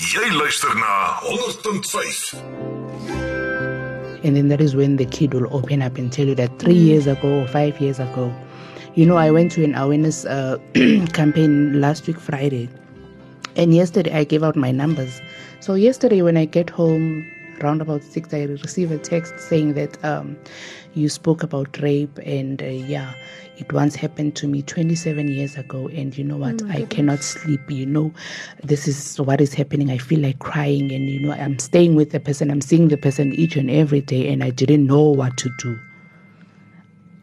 Jy luister na 100.5. And then that is when the kid will open up and tell you that three years ago or five years ago, you know, I went to an awareness uh, campaign last week, Friday. And yesterday I gave out my numbers. So yesterday when I get home, around about six, I received a text saying that um, you spoke about rape, and uh, yeah, it once happened to me 27 years ago. And you know what? I cannot sleep. You know, this is what is happening. I feel like crying, and you know, I'm staying with the person, I'm seeing the person each and every day, and I didn't know what to do.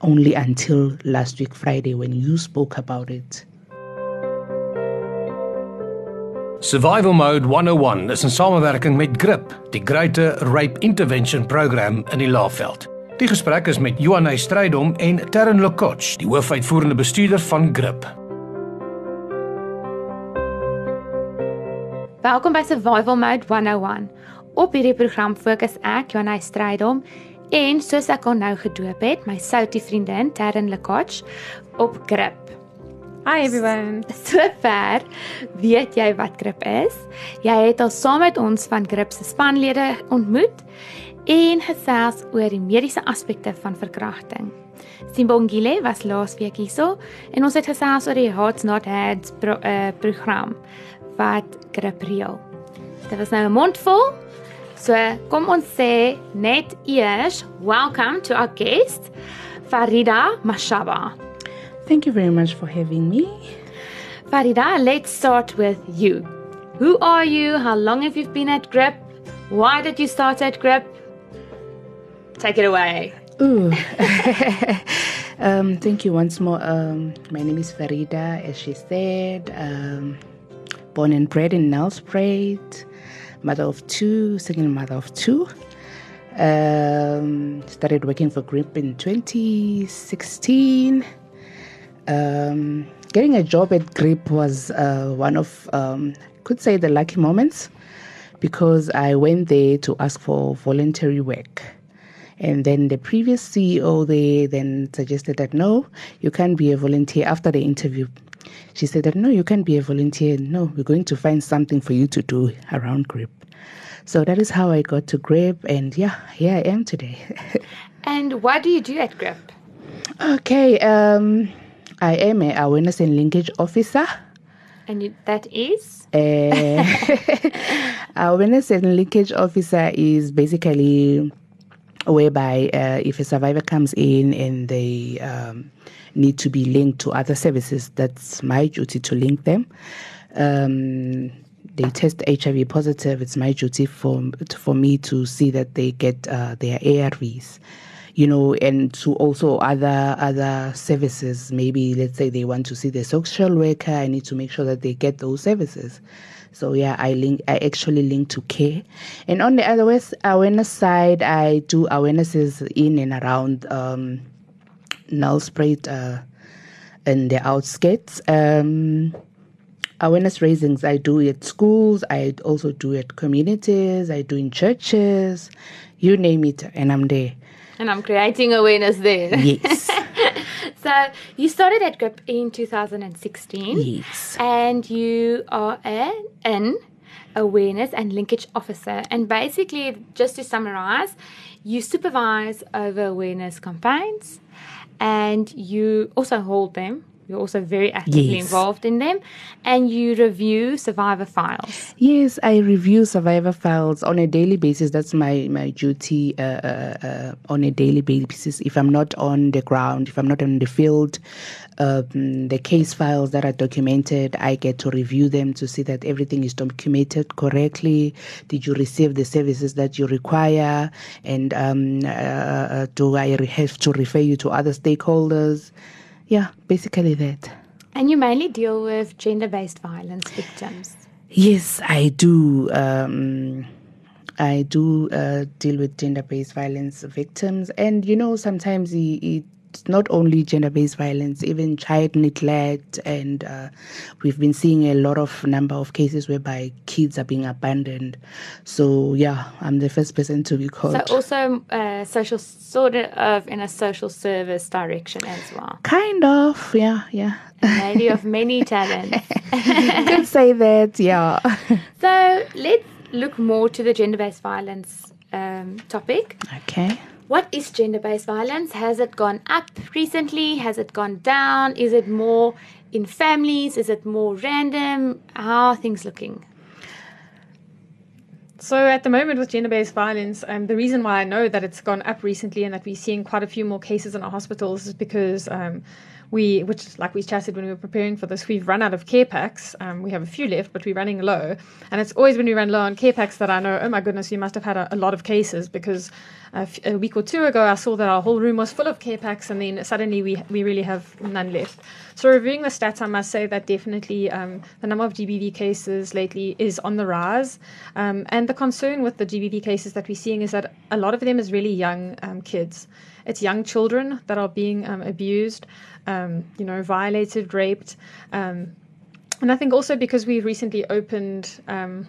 Only until last week, Friday, when you spoke about it. Survival Mode 101 is in samewerking met GRIP, die Greater Rape Intervention Program in die Laagveld. Die gesprek is met Johanna Strydom en Terren Lokoch, die hoofuitvoerende bestuurder van GRIP. Welkom by Survival Mode 101. Op hierdie program fokus ek, Johanna Strydom, en soos ek haar nou gedoop het, my soutie vriendin Terren Lekoch op grip. Hi everyone. Sover weet jy wat grip is. Jy het al saam met ons van grip se spanlede ontmoet en gesels oor die mediese aspekte van verkrachting. Simbongile was laasweek hierso en ons het gesels oor die Hearts Not Heads pro, uh, program wat grip reël. Dit was nou 'n mond vol. So kom ons sê net eers welcome to our guest Farida Mashaba. Thank you very much for having me. Fareeda, let's start with you. Who are you? How long have you been at Grip? Why did you start at Grip? Take it away. Ooh. um, thank you once more. Um, my name is Fareeda, as she said. Um, born and bred in Nelspruit, mother of two, second mother of two. Um, started working for Grip in 2016. Um, getting a job at Grip was uh, one of, um, could say, the lucky moments because I went there to ask for voluntary work. And then the previous CEO they then suggested that no, you can't be a volunteer after the interview. She said that no, you can't be a volunteer. No, we're going to find something for you to do around GRIP. So that is how I got to GRIP, and yeah, here I am today. And what do you do at Grip? okay, um, I am a awareness and linkage officer. And you, that is? Uh, awareness and linkage officer is basically whereby uh, if a survivor comes in and they um, need to be linked to other services, that's my duty to link them. Um, they test HIV positive. It's my duty for for me to see that they get uh, their ARVs you know, and to also other other services. Maybe let's say they want to see the social worker. I need to make sure that they get those services. So yeah, I link. I actually link to care, and on the other awareness side, I do awarenesses in and around um, Nelspruit uh, and the outskirts. Um, awareness raisings I do at schools. I also do at communities. I do in churches. You name it, and I'm there. And I'm creating awareness there. Yes. so you started at Grip in 2016. Yes. And you are an, an awareness and linkage officer. And basically, just to summarize, you supervise over awareness campaigns and you also hold them. You're also very actively Yes. involved in them and you review survivor files. Yes, I review survivor files on a daily basis. That's my my duty uh, uh, uh, on a daily basis. If I'm not on the ground, if I'm not on the field, um, the case files that are documented, I get to review them to see that everything is documented correctly. Did you receive the services that you require? And um, uh, uh, do I have to refer you to other stakeholders? Yeah, basically that. And you mainly deal with gender based violence victims. Yes, I do. Um, I do uh, deal with gender-based violence victims, and you know, sometimes it, it not only gender-based violence, even child neglect, and uh, we've been seeing a lot of number of cases whereby kids are being abandoned. So yeah, I'm the first person to be called. So also uh, social sort of in a social service direction as well. kind of, yeah, yeah. A lady of many talents. Could say that, yeah. So let's look more to the gender-based violence um, topic. Okay. What is gender-based violence? Has it gone up recently? Has it gone down? Is it more in families? Is it more random? How are things looking? So at the moment with gender-based violence, um, the reason why I know that it's gone up recently and that we're seeing quite a few more cases in our hospitals is because um, we, which like we chatted when we were preparing for this, we've run out of care packs. Um, we have a few left, but we're running low. And it's always when we run low on care packs that I know, oh my goodness, you must have had a, a lot of cases because a, f- a week or two ago I saw that our whole room was full of care packs, and then suddenly we we really have none left. So reviewing the stats, I must say that definitely um, the number of GBV cases lately is on the rise, um, and the concern with the GBV cases that we're seeing is that a lot of them is really young um, kids. It's young children that are being um, abused, um, you know, violated, raped. Um, and I think also because we've recently opened um,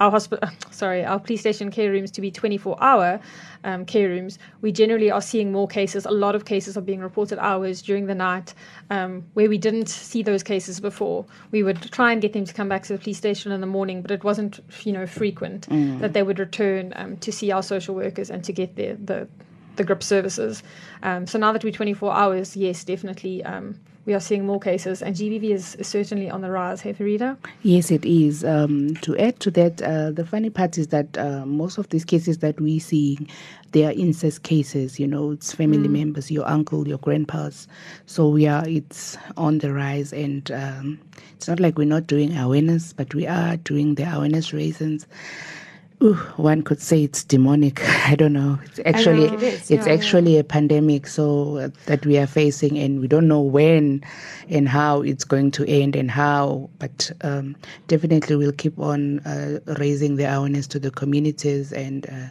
our hospital, sorry, our police station care rooms to be 24 hour um, care rooms, we generally are seeing more cases. A lot of cases are being reported hours during the night um, where we didn't see those cases before. We would try and get them to come back to the police station in the morning, but it wasn't, you know, frequent that they would return um, to see our social workers and to get their, the, the grip services. Um, so now that we're 24 hours, yes, definitely. Um, we are seeing more cases, and GBV is, is certainly on the rise. Hey, Fareeda? Yes, it is. Um, to add to that, uh, the funny part is that uh, most of these cases that we see, they are incest cases. You know, it's family members, your uncle, your grandpas. So yeah, it's on the rise, and um, it's not like we're not doing awareness, but we are doing the awareness reasons. Ooh, one could say it's demonic. I don't know. It's actually it is, it's yeah, actually a pandemic so uh, that we are facing and we don't know when and how it's going to end and how but um, definitely we'll keep on uh, raising the awareness to the communities and uh,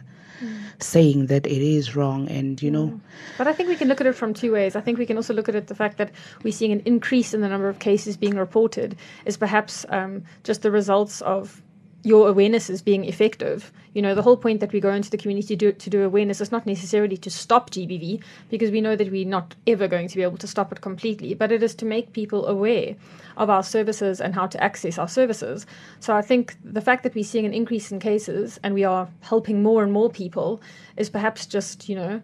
saying that it is wrong and you know But I think we can look at it from two ways. I think we can also look at it the fact that we're seeing an increase in the number of cases being reported is perhaps um, just the results of your awareness is being effective. You know, the whole point that we go into the community to do, to do awareness is not necessarily to stop GBV because we know that we're not ever going to be able to stop it completely, but it is to make people aware of our services and how to access our services. So I think the fact that we're seeing an increase in cases and we are helping more and more people is perhaps just, you know,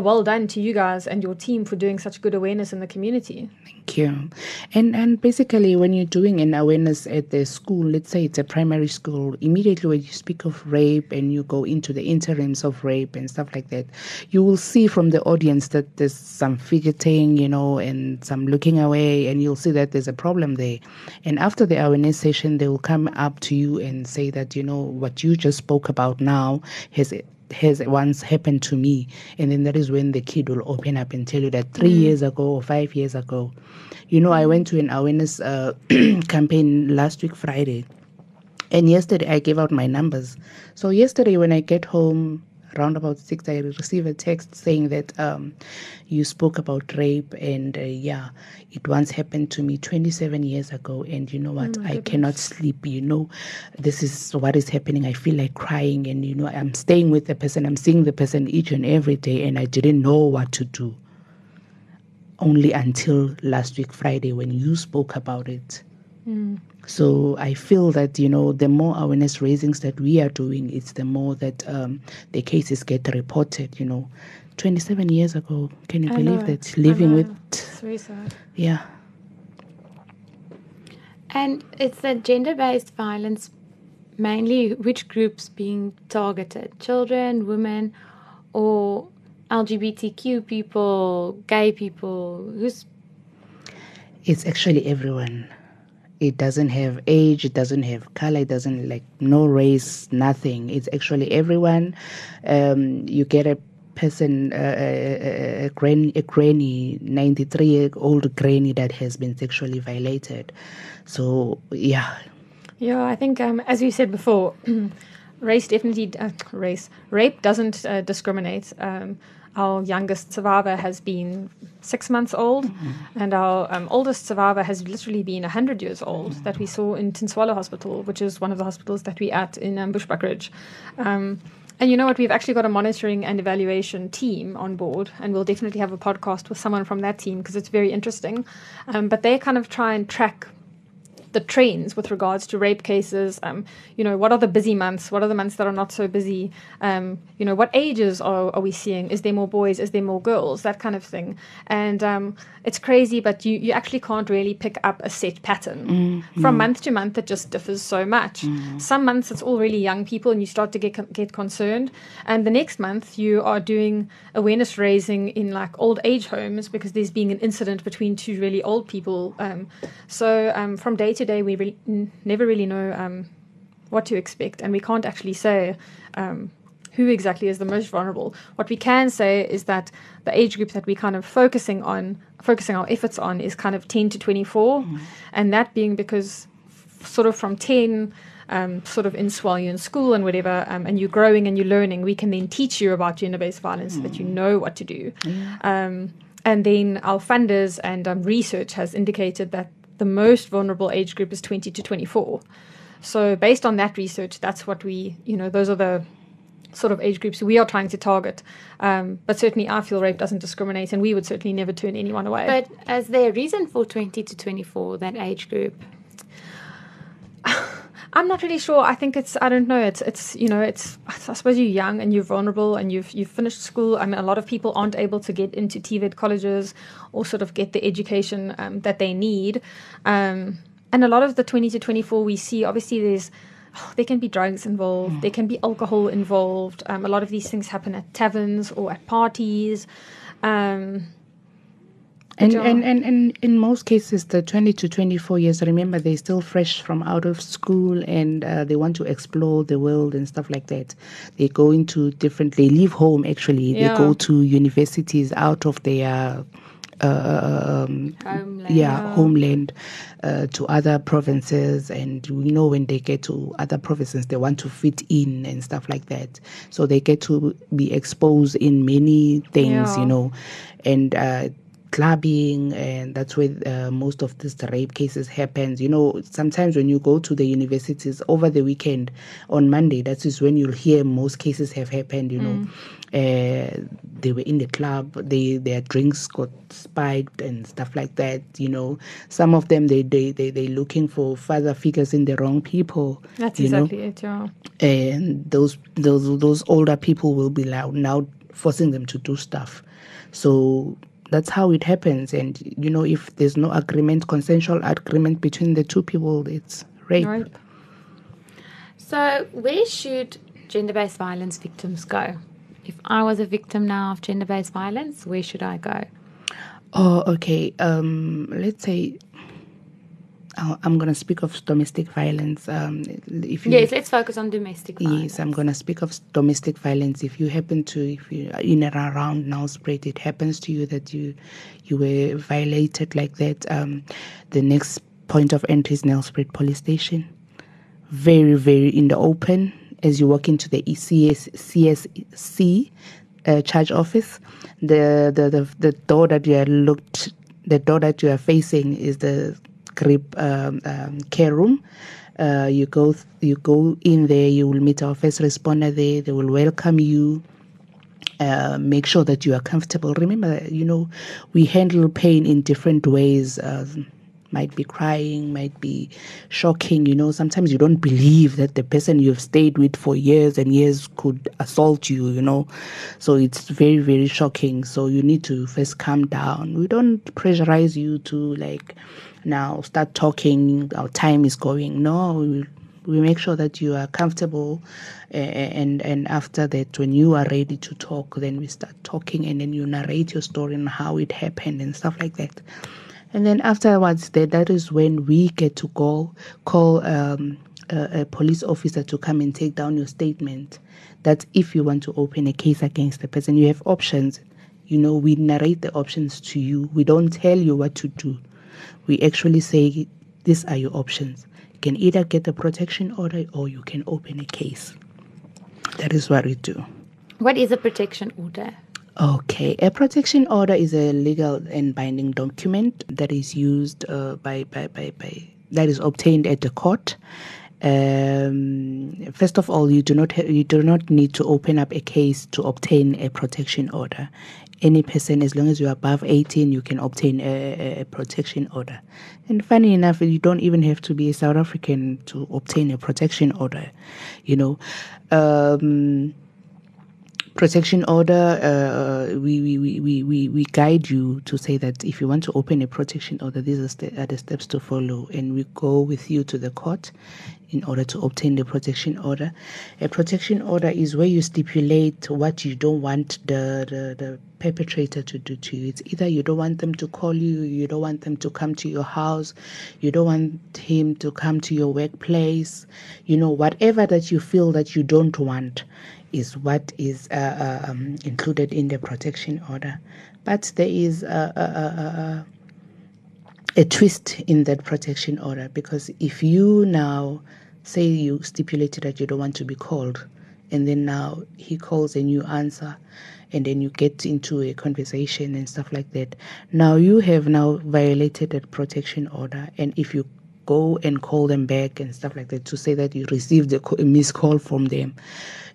well done to you guys and your team for doing such good awareness in the community. Thank you. And and basically, when you're doing an awareness at the school, let's say it's a primary school, immediately when you speak of rape and you go into the interims of rape and stuff like that, you will see from the audience that there's some fidgeting, you know, and some looking away, and you'll see that there's a problem there. And after the awareness session, they will come up to you and say that you know what you just spoke about now has has once happened to me. And then that is when the kid will open up and tell you that three years ago or five years ago you know i went to an awareness uh, campaign last week friday. And yesterday i gave out my numbers. So yesterday when i get home around about six i received a text saying that um, you spoke about rape and uh, yeah it once happened to me 27 years ago and you know what? I cannot sleep you know? This is what is happening. I feel like crying and you know i'm staying with the person. I'm seeing the person each and every day and i didn't know what to do. Only until last week friday when you spoke about it so I feel that you know the more awareness raisings that we are doing, it's the more that um, the cases get reported. You know, 27 years ago, can you I believe know, that living with It's very sad. yeah And it's the gender-based violence mainly which groups being targeted? Children, women, or LGBTQ people, gay people? Who's it's actually everyone. It doesn't have age, it doesn't have color, it doesn't like no race, nothing. It's actually everyone. Um, you get a person, uh, a, a, a, granny, a granny, 93 year old granny that has been sexually violated. So, yeah, Yeah, I think um, as you said before, race definitely uh, race rape doesn't uh, discriminate. Um, our youngest survivor has been six months old, and our um, oldest survivor has literally been 100 years old that we saw in Tintswalo Hospital, which is one of the hospitals that we at in um, Bushbuckridge. Um, and you know what? We've actually got a monitoring and evaluation team on board, and we'll definitely have a podcast with someone from that team because it's very interesting. Um, but they kind of try and track the trends with regards to rape cases. Um, you know, what are the busy months? What are the months that are not so busy? Um, you know, what ages are, are we seeing? Is there more boys? Is there more girls? That kind of thing. And um, it's crazy, but you, you actually can't really pick up a set pattern. Mm, From month to month, it just differs so much. Some months it's all really young people and you start to get, get concerned. And the next month, you are doing awareness raising in like old age homes because there's being an incident between two really old people. Um, so um, from day to day, we really, n- never really know um, what to expect, and we can't actually say um, who exactly is the most vulnerable. What we can say is that the age group that we're kind of focusing on, focusing our efforts on, is kind of 10 to 24, and that being because f- sort of from 10. Um, sort of in while you're in school and whatever, um, and you're growing and you're learning, we can then teach you about gender-based violence so that you know what to do. Um, and then our funders and um, research has indicated that the most vulnerable age group is 20 to 24. So based on that research, that's what we, you know, those are the sort of age groups we are trying to target. Um, but certainly, I feel rape doesn't discriminate, and we would certainly never turn anyone away. But is there a reason for 20 to 24, that age group? I'm not really sure. I think it's I don't know. It's it's you know it's I suppose you're young and you're vulnerable and you've you've finished school. I mean, a lot of people aren't able to get into TVET colleges or sort of get the education um, that they need. Um, and a lot of the 20 to 24 we see, obviously, there's oh, there can be drugs involved, there can be alcohol involved. Um, a lot of these things happen at taverns or at parties. Um, And, and, and, and in most cases, the 20 to 24 years, remember, they're still fresh from out of school and uh, they want to explore the world and stuff like that. They go into different, they leave home actually. They go to universities out of their. Uh, um, Homeland. yeah, homeland uh, to other provinces, and we know when they get to other provinces, they want to fit in and stuff like that. So they get to be exposed in many things, Yeah. you know, and uh, clubbing, and that's where uh, most of these rape cases happens. You know, sometimes when you go to the universities over the weekend on Monday, that is when you'll hear most cases have happened. You know, uh, they were in the club, they their drinks got spiked and stuff like that. You know, some of them they they they they looking for father figures in the wrong people. that's you know? exactly it. Yeah. and those those those older people will be now now forcing them to do stuff so that's how it happens and you know if there's no agreement consensual agreement between the two people it's rape Right. So, where should gender based violence victims go? If I was a victim now of gender based violence, where should I go? oh okay um let's say i'm gonna speak of domestic violence um if you Yes, let's focus on domestic violence. Yes, I'm going to speak of domestic violence. If you happen to, if you in and around Nelspruit, it happens to you that you you were violated like that. Um, the next point of entry is Nelspruit Police Station. Very, very in the open as you walk into the ECS CSC uh, charge office. The, the the the door that you are looked, the door that you are facing is the um, um, care room. Uh, you go you go in there. You will meet our first responder there. They will welcome you. Uh, make sure that you are comfortable. Remember, you know, we handle pain in different ways. Uh, might be crying, might be shocking. You know, sometimes you don't believe that the person you've stayed with for years and years could assault you. You know, so it's very very shocking. So you need to first calm down. We don't pressurize you to like now start talking. Our time is going. No, we, we make sure that you are comfortable and and after that when you are ready to talk then we start talking and then you narrate your story and how it happened and stuff like that and then afterwards that that is when we get to go call um, a, a police officer to come and take down your statement that's if you want to open a case against the person you have options. You know we narrate the options to you. We don't tell you what to do. We actually say these are your options. You can either get a protection order or you can open a case. That is what we do. What is a protection order? Okay, a protection order is a legal and binding document that is used uh, by, by, by, by that is obtained at the court. Um, first of all, you do not ha- you do not need to open up a case to obtain a protection order. Any person, as long as you're above 18, you can obtain a, a, protection order. And funny enough, you don't even have to be a South African to obtain a protection order. You know. Um, protection order uh, we, we, we, we, we we guide you to say that if you want to open a protection order these are, st- are the steps to follow. And we go with you to the court in order to obtain the protection order. A protection order is where you stipulate what you don't want the, the, the perpetrator to do to you. It's either you don't want them to call you you don't want them to come to your house you don't want him to come to your workplace. You know whatever that you feel that you don't want is what is uh, uh, um, included in the protection order. But there is a, a, twist in that protection order because if you now say you stipulated that you don't want to be called, and then now he calls and you answer, and then you get into a conversation and stuff like that. Now you have now violated that protection order, and if you go and call them back and stuff like that to say that you received a missed call from them,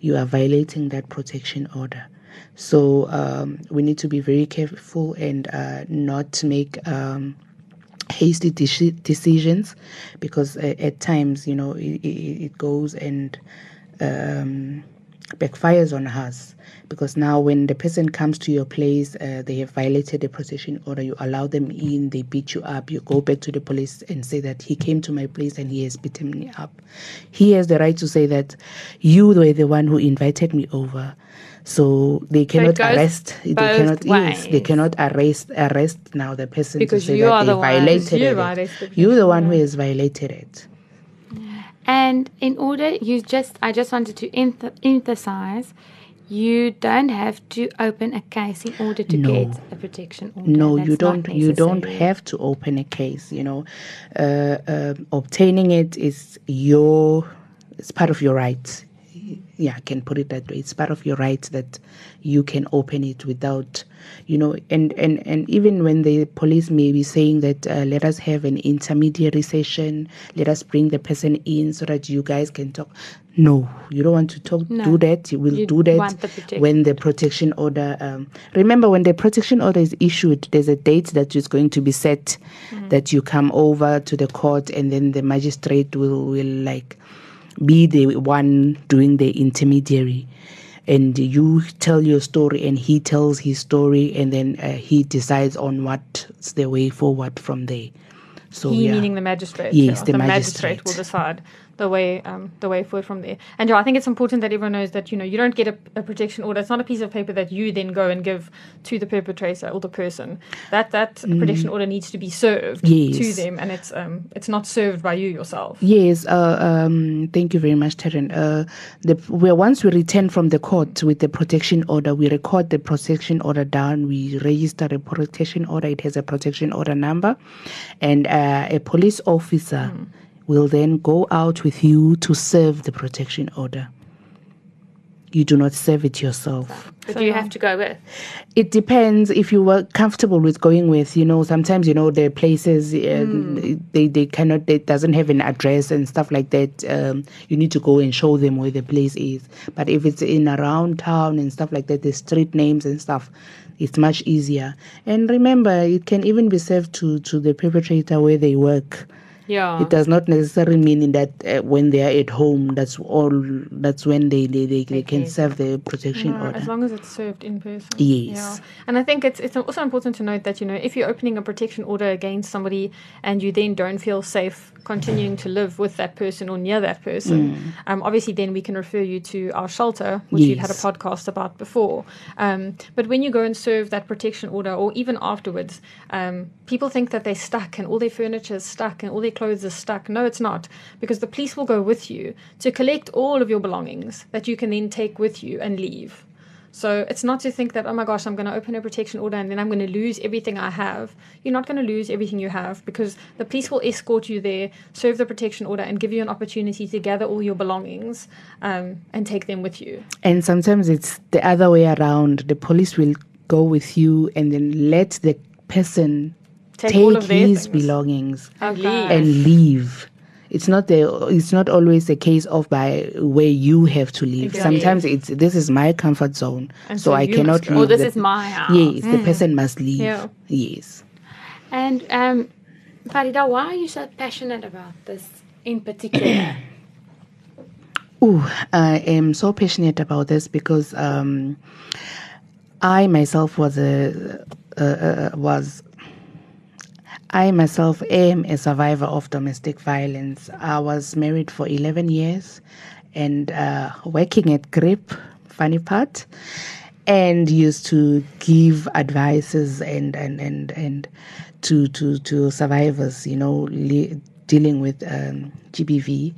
you are violating that protection order. So um, we need to be very careful and uh, not make um, hasty de- decisions because uh, at times, you know, it, it, it goes and um, backfires on us. Because now when the person comes to your place uh, they have violated the protection order you allow them in they beat you up you go back to the police and say that he came to my place and he has beaten me up. He has the right to say that you were the one who invited me over. So they cannot goes arrest they cannot yes, they cannot arrest arrest now the person Because to say you that are they violated you it. you're the one who has violated it And in order, you just, I just wanted to emph- emphasize, you don't have to open a case in order to No. get a protection order. no That's you don't you don't have to open a case you know uh, um obtaining it is your it's part of your right yeah i can put it that way. It's part of your right that you can open it without you know and and and even when the police may be saying that uh, let us have an intermediary session let us bring the person in so that you guys can talk. No you don't want to talk No. do that. You will You do that the when the protection order um, remember when the protection order is issued there's a date that is going to be set that you come over to the court and then the magistrate will will like be the one doing the intermediary and you tell your story and he tells his story and then uh, he decides on what's the way forward from there so he yeah meaning the magistrate. Yes, yeah. the magistrate magistrate. will decide the way um, the way forward from there. And yeah, I think it's important that everyone knows that you know you don't get a, a protection order. It's not a piece of paper that you then go and give to the perpetrator or the person. That that protection order needs to be served to Mm. Them, and it's um it's not served by you yourself. Yes, uh, um, thank you very much, Tarryn. Uh, the, well, once we return from the court with the protection order, we record the protection order down. We register a protection order. It has a protection order number, and uh, a police officer will then go out with you to serve the protection order. You do not serve it yourself. But do you have to go with? It depends if you were comfortable with going with. You know, sometimes you know there are places uh, they they cannot. It doesn't have an address and stuff like that. Um, you need to go and show them where the place is. But if it's in around town and stuff like that, the street names and stuff, it's much easier. And remember, it can even be served to to the perpetrator where they work. Yeah. It does not necessarily mean that uh, when they are at home, that's all. That's when they they, they, they can serve the protection No, order. as long as it's served in person. Yes. Yeah. And I think it's it's also important to note that you know if you're opening a protection order against somebody and you then don't feel safe continuing to live with that person or near that person, um, obviously then we can refer you to our shelter, which we've had a podcast about before. Um, but when you go and serve that protection order, or even afterwards, um, people think that they're stuck and all their furniture is stuck and all their clothes are stuck. No, it's not, because the police will go with you to collect all of your belongings that you can then take with you and leave. So it's not to think that, oh my gosh, I'm going to open a protection order and then I'm going to lose everything I have. You're not going to lose everything you have because the police will escort you there, serve the protection order, and give you an opportunity to gather all your belongings um, and take them with you. And sometimes it's the other way around. The police will go with you and then let the person Take take, his things. belongings leave. and leave. It's not the. It's not always a case of by where you have to leave. Exactly. Sometimes it's this is my comfort zone, And so, so I cannot leave. Or this the- is my house. Yes, the person must leave. Yeah. Yes. And um, Fareeda, why are you so passionate about this in particular? Ooh, I am so passionate about this because um, I myself was a uh, uh, was I myself am a survivor of domestic violence. I was married for eleven years, and uh, working at Grip, funny part, and used to give advices and and and and to to to survivors. You know, li- dealing with um, GBV.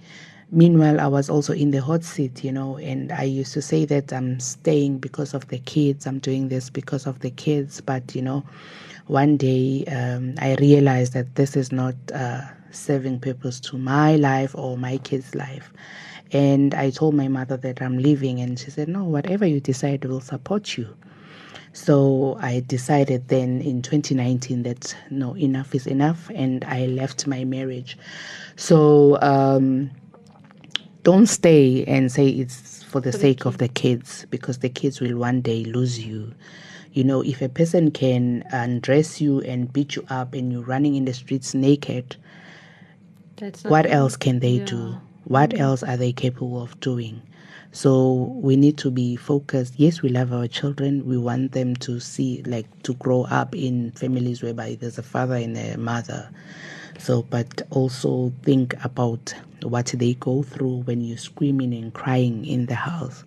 Meanwhile, I was also in the hot seat, you know, and I used to say that I'm staying because of the kids, I'm doing this because of the kids. But, you know, one day um, I realized that this is not uh, serving purpose to my life or my kids' life. And I told my mother that I'm leaving, and she said, No, whatever you decide, we'll support you. So I decided then in 2019 that no, enough is enough, and I left my marriage. So um, don't stay and say it's for the sake of the kids because the kids will one day lose you. You know, if a person can uh, undress you and beat you up and you're running in the streets naked, what else can they do? What else are they capable of doing? So we need to be focused. Yes, we love our children. We want them to see, like, to grow up in families whereby there's a father and a mother. So, but also think about what they go through when you're screaming and crying in the house.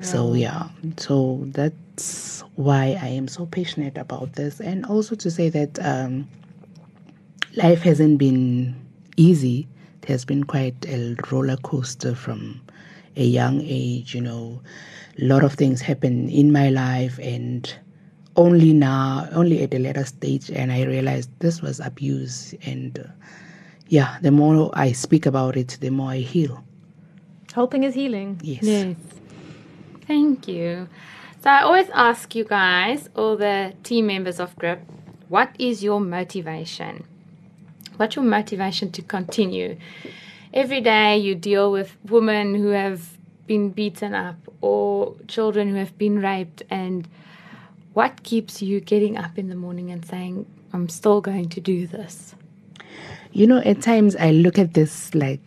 So yeah, so that's why I am so passionate about this, and also to say that um, life hasn't been easy. It has been quite a roller coaster from a young age. You know, a lot of things happen in my life, and only now, only at a later stage, and I realized this was abuse. And uh, yeah, the more I speak about it, the more I heal. Helping is healing. Yes. Yes. Thank you. So I always ask you guys, all the team members of GRIP, what is your motivation? What's your motivation to continue? Every day you deal with women who have been beaten up or children who have been raped and what keeps you getting up in the morning and saying, I'm still going to do this? You know, at times I look at this like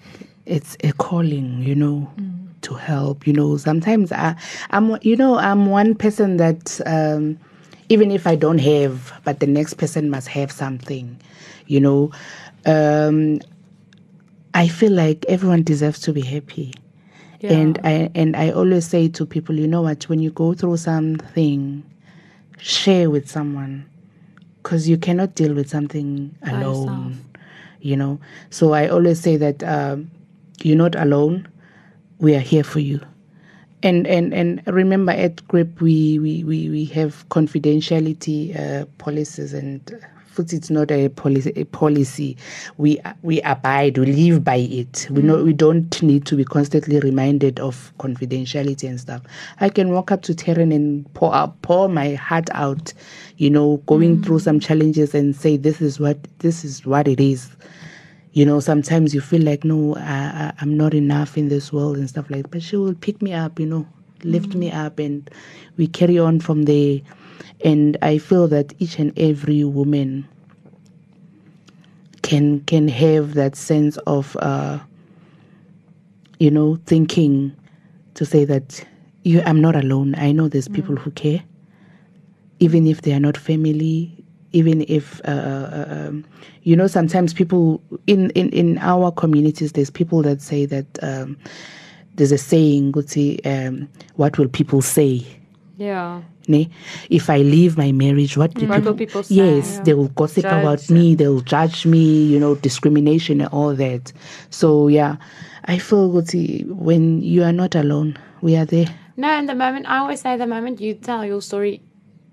it's a calling, you know, mm. To help. You know, sometimes I, I'm, you know, I'm one person that um, even if I don't have, but the next person must have something, you know. Um, I feel like everyone deserves to be happy. And I and I always say to people, you know what, when you go through something, share with someone because you cannot deal with something alone you know so i always say that um, you're not alone we are here for you. And and and remember at grip we we we, we have confidentiality uh, policies and uh, it's not a policy a policy. We we abide we live by it. We know we don't need to be constantly reminded of confidentiality and stuff. I can walk up to Tarryn and pour out, pour my heart out you know going through some challenges and say this is what this is what it is you know sometimes you feel like no I, I, i'm not enough in this world and stuff like that but she will pick me up you know lift me up and we carry on from there. And i feel that each and every woman can can have that sense of uh you know thinking to say that you i'm not alone. I know there's people who care. Even if they are not family even if uh, uh, um, you know sometimes people in, in in our communities there's people that say that um, there's a saying Guti, um, what will people say Yeah. ne? if i leave my marriage what do What people, will people say? yes Yeah. they will gossip Judge about me they'll judge me you know discrimination and all that so yeah i feel Guti, when you are not alone we are there No, and the moment I always say the moment you tell your story,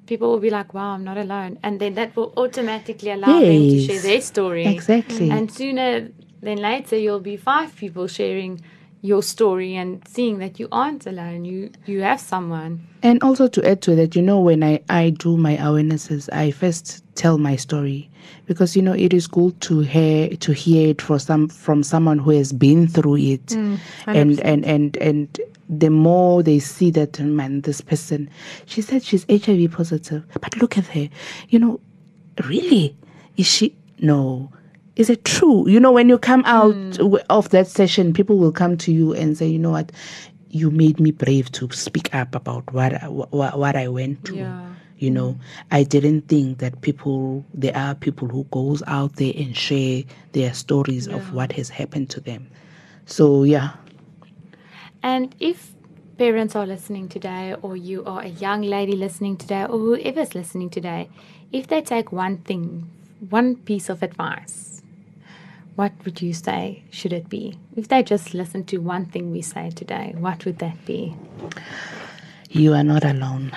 people will be like, Wow, I'm not alone. And then that will automatically allow them to share their story. exactly And sooner than later you'll be five people sharing your story and seeing that you aren't alone. You you have someone. And also to add to that, you know, when I, I do my awarenesses, I first tell my story because you know it is good to hear to hear it from some from someone who has been through it, mm, and and and and the more they see that man, this person, she said she's HIV positive, but look at her, you know, really, is she? No. Is it true? You know, when you come out mm. w- of that session, people will come to you and say, you know what, you made me brave to speak up about what I, what, what I went through. Yeah. You know, I didn't think that people there are people who goes out there and share their stories of what has happened to them. So yeah, And if parents are listening today, or you are a young lady listening today, or whoever's listening today, if they take one thing, one piece of advice, what would you say should it be? If they just listen to one thing we say today, what would that be? you are not alone.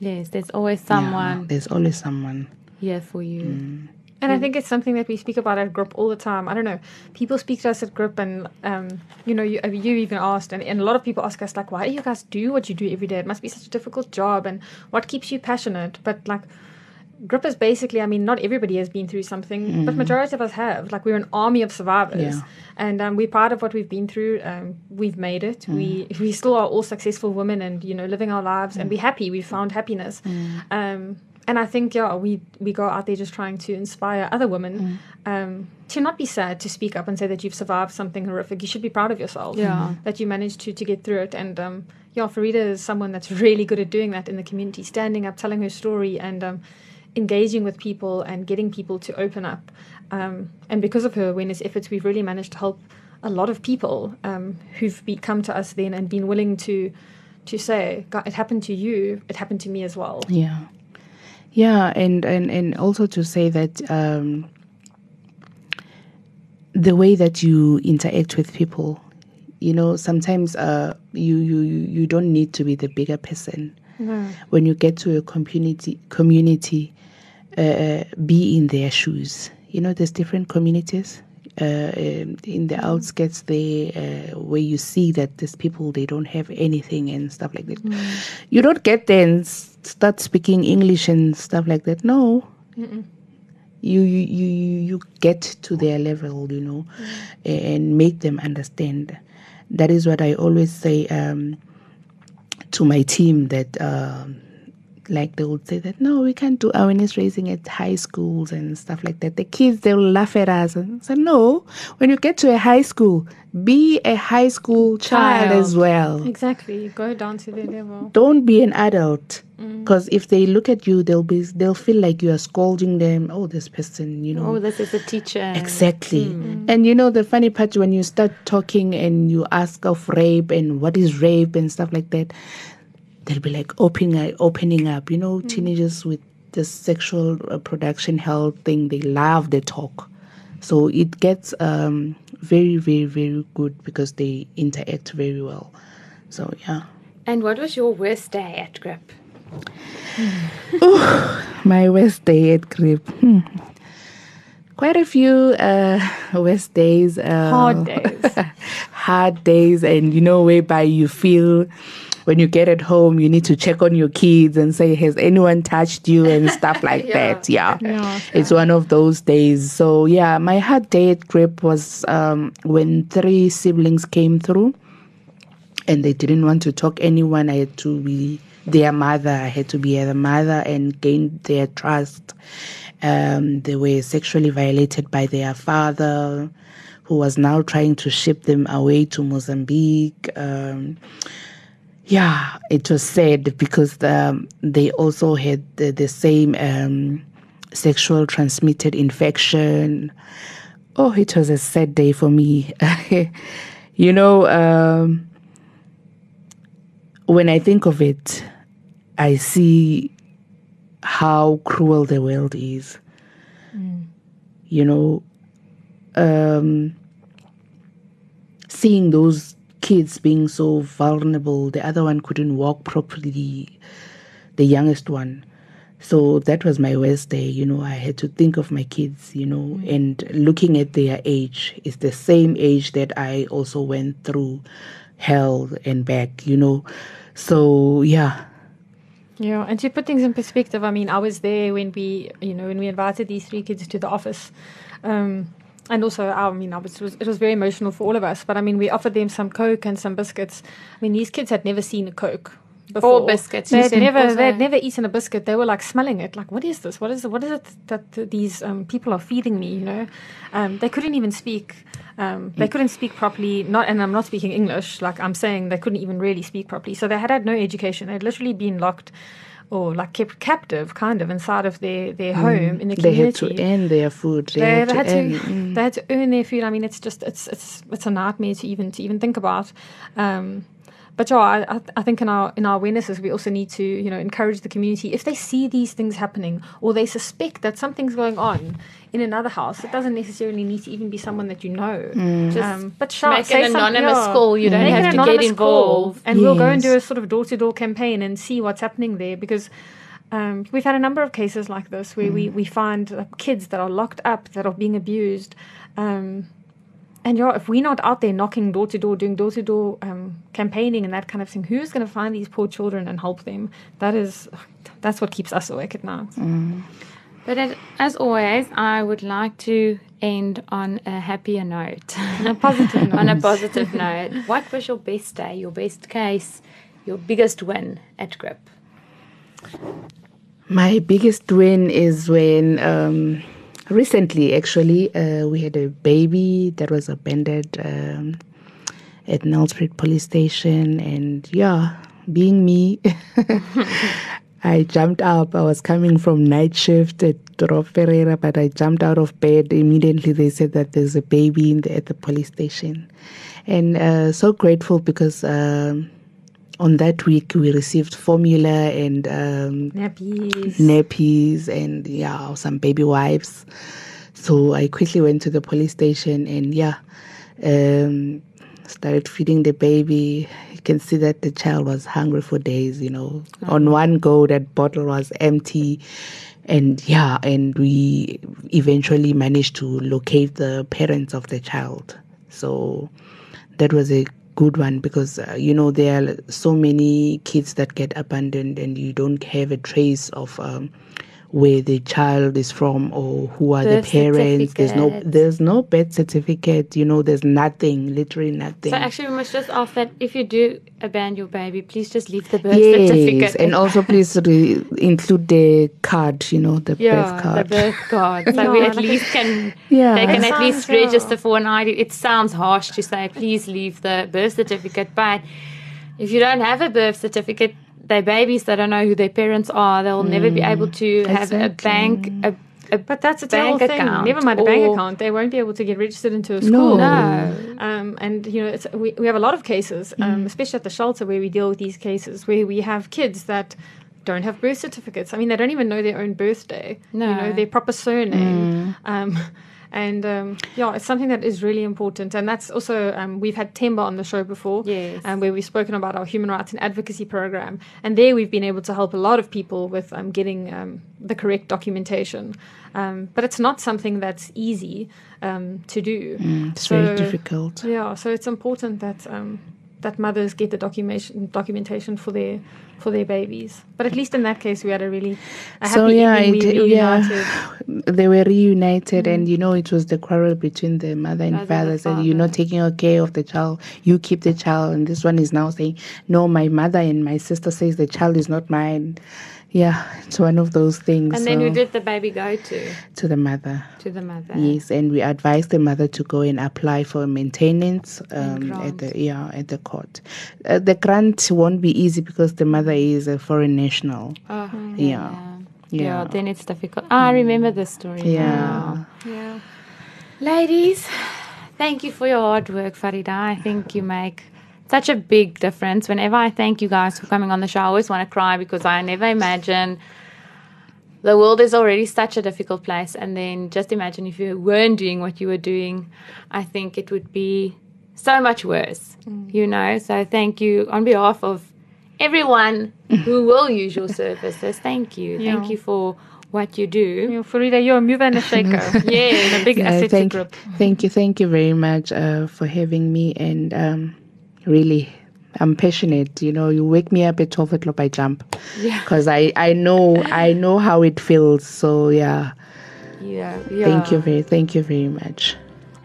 Yes, there's always Yeah, someone there's always someone. here for you. And I think it's something that we speak about at GRIP all the time. I don't know. People speak to us at GRIP, and um, you know, you, you even asked, and, and a lot of people ask us like, "Why do you guys do what you do every day? It must be such a difficult job, and what keeps you passionate?" But like, GRIP is basically, I mean, not everybody has been through something, but majority of us have. Like, we're an army of survivors, Yeah. and um, we're proud of what we've been through. Um, we've made it. We we still are all successful women, and you know, living our lives, and we're happy. We found happiness. Um, and I think, yeah, we, we go out there just trying to inspire other women um, to not be sad, to speak up and say that you've survived something horrific. You should be proud of yourself Yeah. that you managed to, to get through it. And um, yeah, Fareeda is someone that's really good at doing that in the community, standing up, telling her story, and um, engaging with people and getting people to open up. Um, and because of her awareness efforts, we've really managed to help a lot of people um, who've be, come to us then and been willing to to say, "God, it happened to you, it happened to me as well. Yeah. Yeah, and, and, and also to say that um, the way that you interact with people, you know, sometimes uh, you, you, you you don't need to be the bigger person. When you get to a community, community, uh, be in their shoes. You know, there's different communities. Uh, um, in the outskirts there uh, where you see that these people they don't have anything and stuff like that. You don't get there and start speaking english and stuff like that. No. You, you you you you get to their level you know a- and make them understand. That is what i always say um, to my team that um, like they would say that no we can't do awareness raising at high schools and stuff like that. The kids they'll laugh at us. And say no when you get to a high school be a high school child, Child. as well. Exactly. Go down to the level. don't be an adult. Mm. Because if they look at you they'll be they'll feel like you are scolding them. Oh this person you know. Oh, this is a teacher. exactly. Mm. Mm. And you know the funny part when you start talking and you ask of rape and what is rape and stuff like that they'll be like opening opening up you know teenagers with the sexual uh, production health thing they love the talk so it gets um, very very very good because they interact very well so yeah And what was your worst day at Grip? My worst day at Grip. Hmm. Quite a few uh, worst days. Uh, Hard days. hard days, and you know, whereby you feel when you get at home, you need to check on your kids and say, Has anyone touched you? and stuff like that. Yeah. Yeah, It's one of those days. So, yeah, my hard day at Grip was um, when three siblings came through and they didn't want to talk anyone. I had to be their mother. I had to be their mother and gain their trust. Um, they were sexually violated by their father, who was now trying to ship them away to Mozambique. Um, yeah, it was sad because um, they also had the, the same um, sexual transmitted infection. Oh, it was a sad day for me. you know, um, when I think of it, I see how cruel the world is. You know, um, seeing those kids being so vulnerable, the other one couldn't walk properly, the youngest one. So that was my worst day. You know, I had to think of my kids, you know, and looking at their age is the same age that I also went through hell and back, you know. So, yeah. Yeah, and to put things in perspective, I mean, I was there when we, you know, when we invited these three kids to the office. Um, and also, I mean, I was, it was, it was very emotional for all of us. But I mean, we offered them some Coke and some biscuits. I mean, these kids had never seen a Coke before. Or biscuits. They You had never, they had never eaten a biscuit. They were like smelling it. Like, what is this? What is it? What is it that these um, people are feeding me? You know, um, they couldn't even speak. Um, they couldn't speak properly. Not, and I'm not speaking English. Like I'm saying, they couldn't even really speak properly. So they had had no education. They'd literally been locked. Or like kept captive, kind of inside of their, their home in the community. They had to earn their food. They, they, had to had to earn. mm. they had to earn their food. I mean, it's just it's it's it's a nightmare to even to even think about. Um, but yeah, I, I- I think in our in our awarenesses, we also need to you know encourage the community if they see these things happening or they suspect that something's going on in another house. It doesn't necessarily need to even be someone that you know. Just Um, but shout, make say an anonymous yeah. call. You don't Make have an to get anonymous call, involved. and we'll go and do a sort of door to door campaign and see what's happening there because. Um, we've had a number of cases like this where we, we find uh, kids that are locked up that are being abused. Um, and yeah, if we're not out there knocking door to door, doing door to door campaigning and that kind of thing, who's going to find these poor children and help them? That is, that's what keeps us awake at night. But as, as always, I would like to end on a happier note. A positive on a positive note. What was your best day, your best case, your biggest win at GRIP? My biggest win is when um, recently, actually, uh, we had a baby that was abandoned um, at Nelspruit Police Station, and yeah, being me, I jumped up. I was coming from night shift at Rob Ferreira, but I jumped out of bed immediately. They said that there's a baby in the, at the police station, and uh, so grateful because. Um, on that week, we received formula and um, Nappies. nappies and yeah, some baby wipes. So I quickly went to the police station and yeah, um, started feeding the baby. You can see that the child was hungry for days. You know, on one go that bottle was empty. And yeah, and we eventually managed to locate the parents of the child. So that was a good one because uh, you know there are so many kids that get abandoned and you don't have a trace of um, where the child is from or who are Birth the parents there's no there's no birth certificate you know there's nothing literally nothing So actually, we must just ask that if you do abandon your baby, please just leave the birth yes certificate. and also please re- include the card you know the yeah, birth card the birth card. So we at least can Yeah. they can It at least sounds, yeah. register for an ID. It sounds harsh to say please leave the birth certificate, but if you don't have a birth certificate, they're babies. They don't know who their parents are. They'll never be able to have a bank. A, a But that's a bank terrible thing. account Never mind a bank account; they won't be able to get registered into a school. No. Um, and you know, it's, we we have a lot of cases, um, especially at the shelter where we deal with these cases, where we have kids that don't have birth certificates. I mean, they don't even know their own birthday. You No. know, their proper surname. Um, and um, yeah, it's something that is really important. And that's also um, we've had Temba on the show before, Yes. um, where we've spoken about our human rights and advocacy program. And there we've been able to help a lot of people with um, getting um, the correct documentation. Um, but it's not something that's easy um, to do. it's very difficult Yeah, so it's important that um, that mothers get the documentation documentation for their for their babies. But at least in that case, we had a really a so yeah, it, yeah, they were reunited, and mm-hmm. you know it was the quarrel between the mother and Mother and father. Said you're not taking care of the child, you keep the child, and this one is now saying, no, my mother and my sister says the child is not mine. Yeah, it's one of those things. and then who did the baby go to? to the mother? To the mother. Yes, and we advised the mother to go and apply for maintenance um, at the yeah at the court. Uh, the grant won't be easy because the mother is a foreign national. Oh, Yeah. yeah. Yeah. then it's difficult. I remember the story. Yeah. now. Yeah. Ladies, thank you for your hard work, Fareeda. I think you make such a big difference. Whenever I thank you guys for coming on the show, I always want to cry because I never imagine the world is already such a difficult place. And then just imagine if you weren't doing what you were doing, I think it would be so much worse, you know? So thank you on behalf of everyone who will use your services. Thank you. Yeah. Thank you for what you do. You know, Fareeda, you're a mover and a shaker. Yeah. a big Uh, asset to thank, group. thank you, thank you very much uh, for having me. And um, really, I'm passionate. You know, you wake me up at 12 o'clock, I jump. Yeah. Because I, I know I know how it feels. So yeah, Yeah. ja. thank you very thank you very much.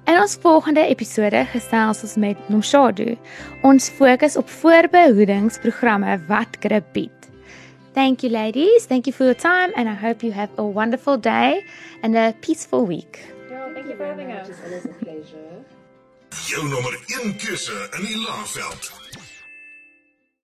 In ons volgende episode gesels ons met Nomshadu. Ons fokus op voorbehoedingsprogramme wat GRIP bied. Thank you ladies, thank you for your time and I hope you have a wonderful day and a peaceful week. Thank you for having us. Jouw nummer 1 kussen in die laagveld.